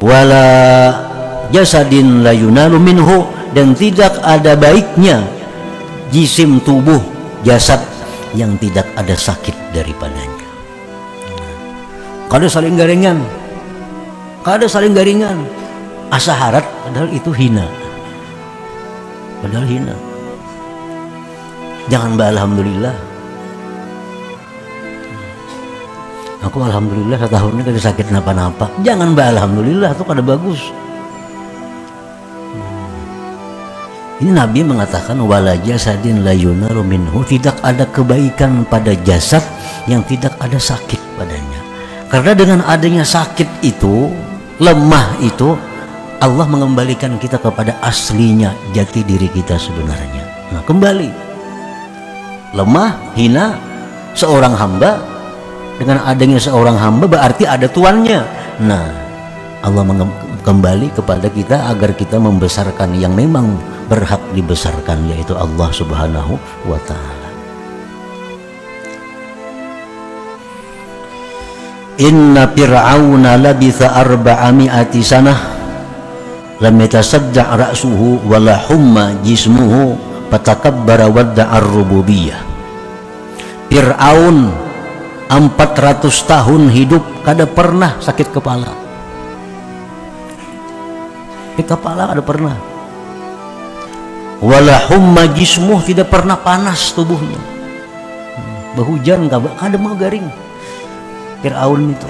wala jasadin la yunalu minhu dan tidak ada baiknya jisim tubuh jasad yang tidak ada sakit daripadanya. Kada saling garingan. Kada saling garingan. Asa harat padahal itu hina. Padahal hina. Jangan alhamdulillah aku alhamdulillah setahun ini kada sakit napa-napa. Jangan alhamdulillah itu kada bagus. Ini Nabi mengatakan wala jasadin la yunaru minhu. Tidak ada kebaikan pada jasad yang tidak ada sakit padanya. Karena dengan adanya sakit itu lemah itu Allah mengembalikan kita kepada aslinya jati diri kita sebenarnya. Nah kembali. Lemah hina seorang hamba dengan adanya seorang hamba berarti ada tuannya. Nah Allah kembali kepada kita agar kita membesarkan yang memang berhak dibesarkan yaitu Allah subhanahu wa ta'ala. Inna fir'auna labitha arba'ami'ati sanah lam yatasadda' ra'suhu wala humma jismuhu fatakabbara wadda'a rububiyah. Fir'aun 400 tahun hidup kada pernah sakit kepala. Sakit kepala kada pernah. Wala humma jismuh tidak pernah panas tubuhnya. Berhujan kada mau garing. Fir'aun itu.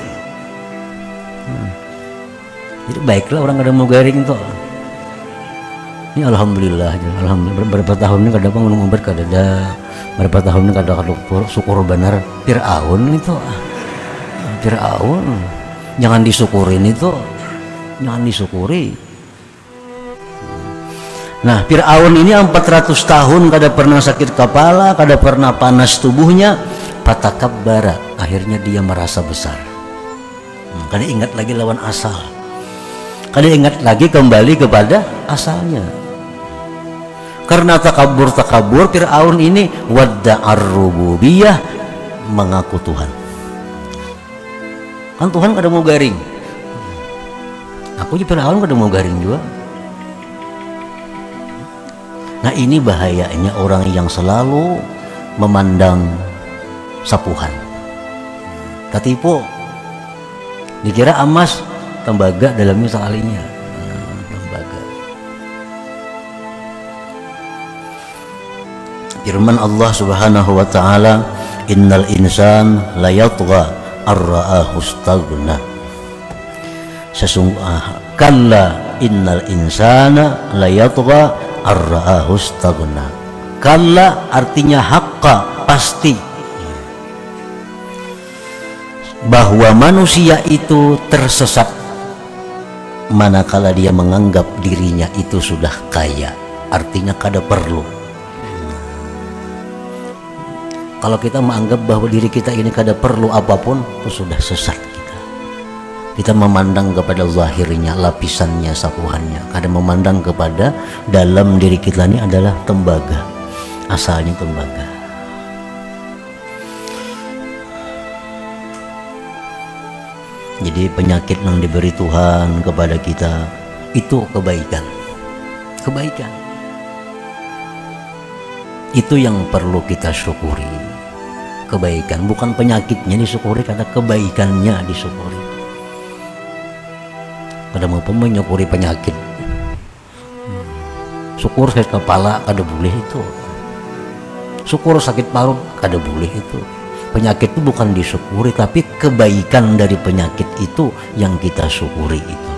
Hmm. jadi baiklah orang kada mau garing itu ini alhamdulillah alhamdulillah. Beberapa tahun ini kadang ngomong berkada ada berapa tahun ini kadang kadang syukur benar. Fir'aun itu Fir'aun. Jangan disyukurin itu jangan disyukuri. Nah Fir'aun ini 400 tahun kada pernah sakit kepala kada pernah panas tubuhnya bara akhirnya dia merasa besar. Hmm, kada ingat lagi lawan asal. Kada ingat lagi kembali kepada asalnya karena takabur takabur Fir'aun ini wadda'ar rububiyah mengaku Tuhan. Kan Tuhan kada mau garing. Aku juga Fir'aun kada mau garing juga. Nah ini bahayanya orang yang selalu memandang sapuhan. Katipu dikira emas tembaga dalamnya sekalinya firman Allah Subhanahu wa taala innal insan la yatgha ar-ra'ahu istaghna. Sesungguhnya kalla innal insana la yatgha ar-ra'ahu istaghna. Kalla artinya haqqa pasti. Bahwa manusia itu tersesat manakala dia menganggap dirinya itu sudah kaya. Artinya kada perlu kalau kita menganggap bahwa diri kita ini kada perlu apa pun itu sudah sesat kita. Kita memandang kepada zahirnya lapisannya sapuhannya kada memandang kepada dalam diri kita ini adalah tembaga. Asalnya tembaga. Jadi penyakit yang diberi Tuhan kepada kita itu kebaikan. Kebaikan. Itu yang perlu kita syukuri kebaikan bukan penyakitnya disyukuri karena kebaikannya disyukuri. Kada mau menyukuri penyakit. Syukur sakit kepala kada boleh itu. Syukur sakit parut kada boleh itu. Penyakit itu bukan disyukuri tapi kebaikan dari penyakit itu yang kita syukuri itu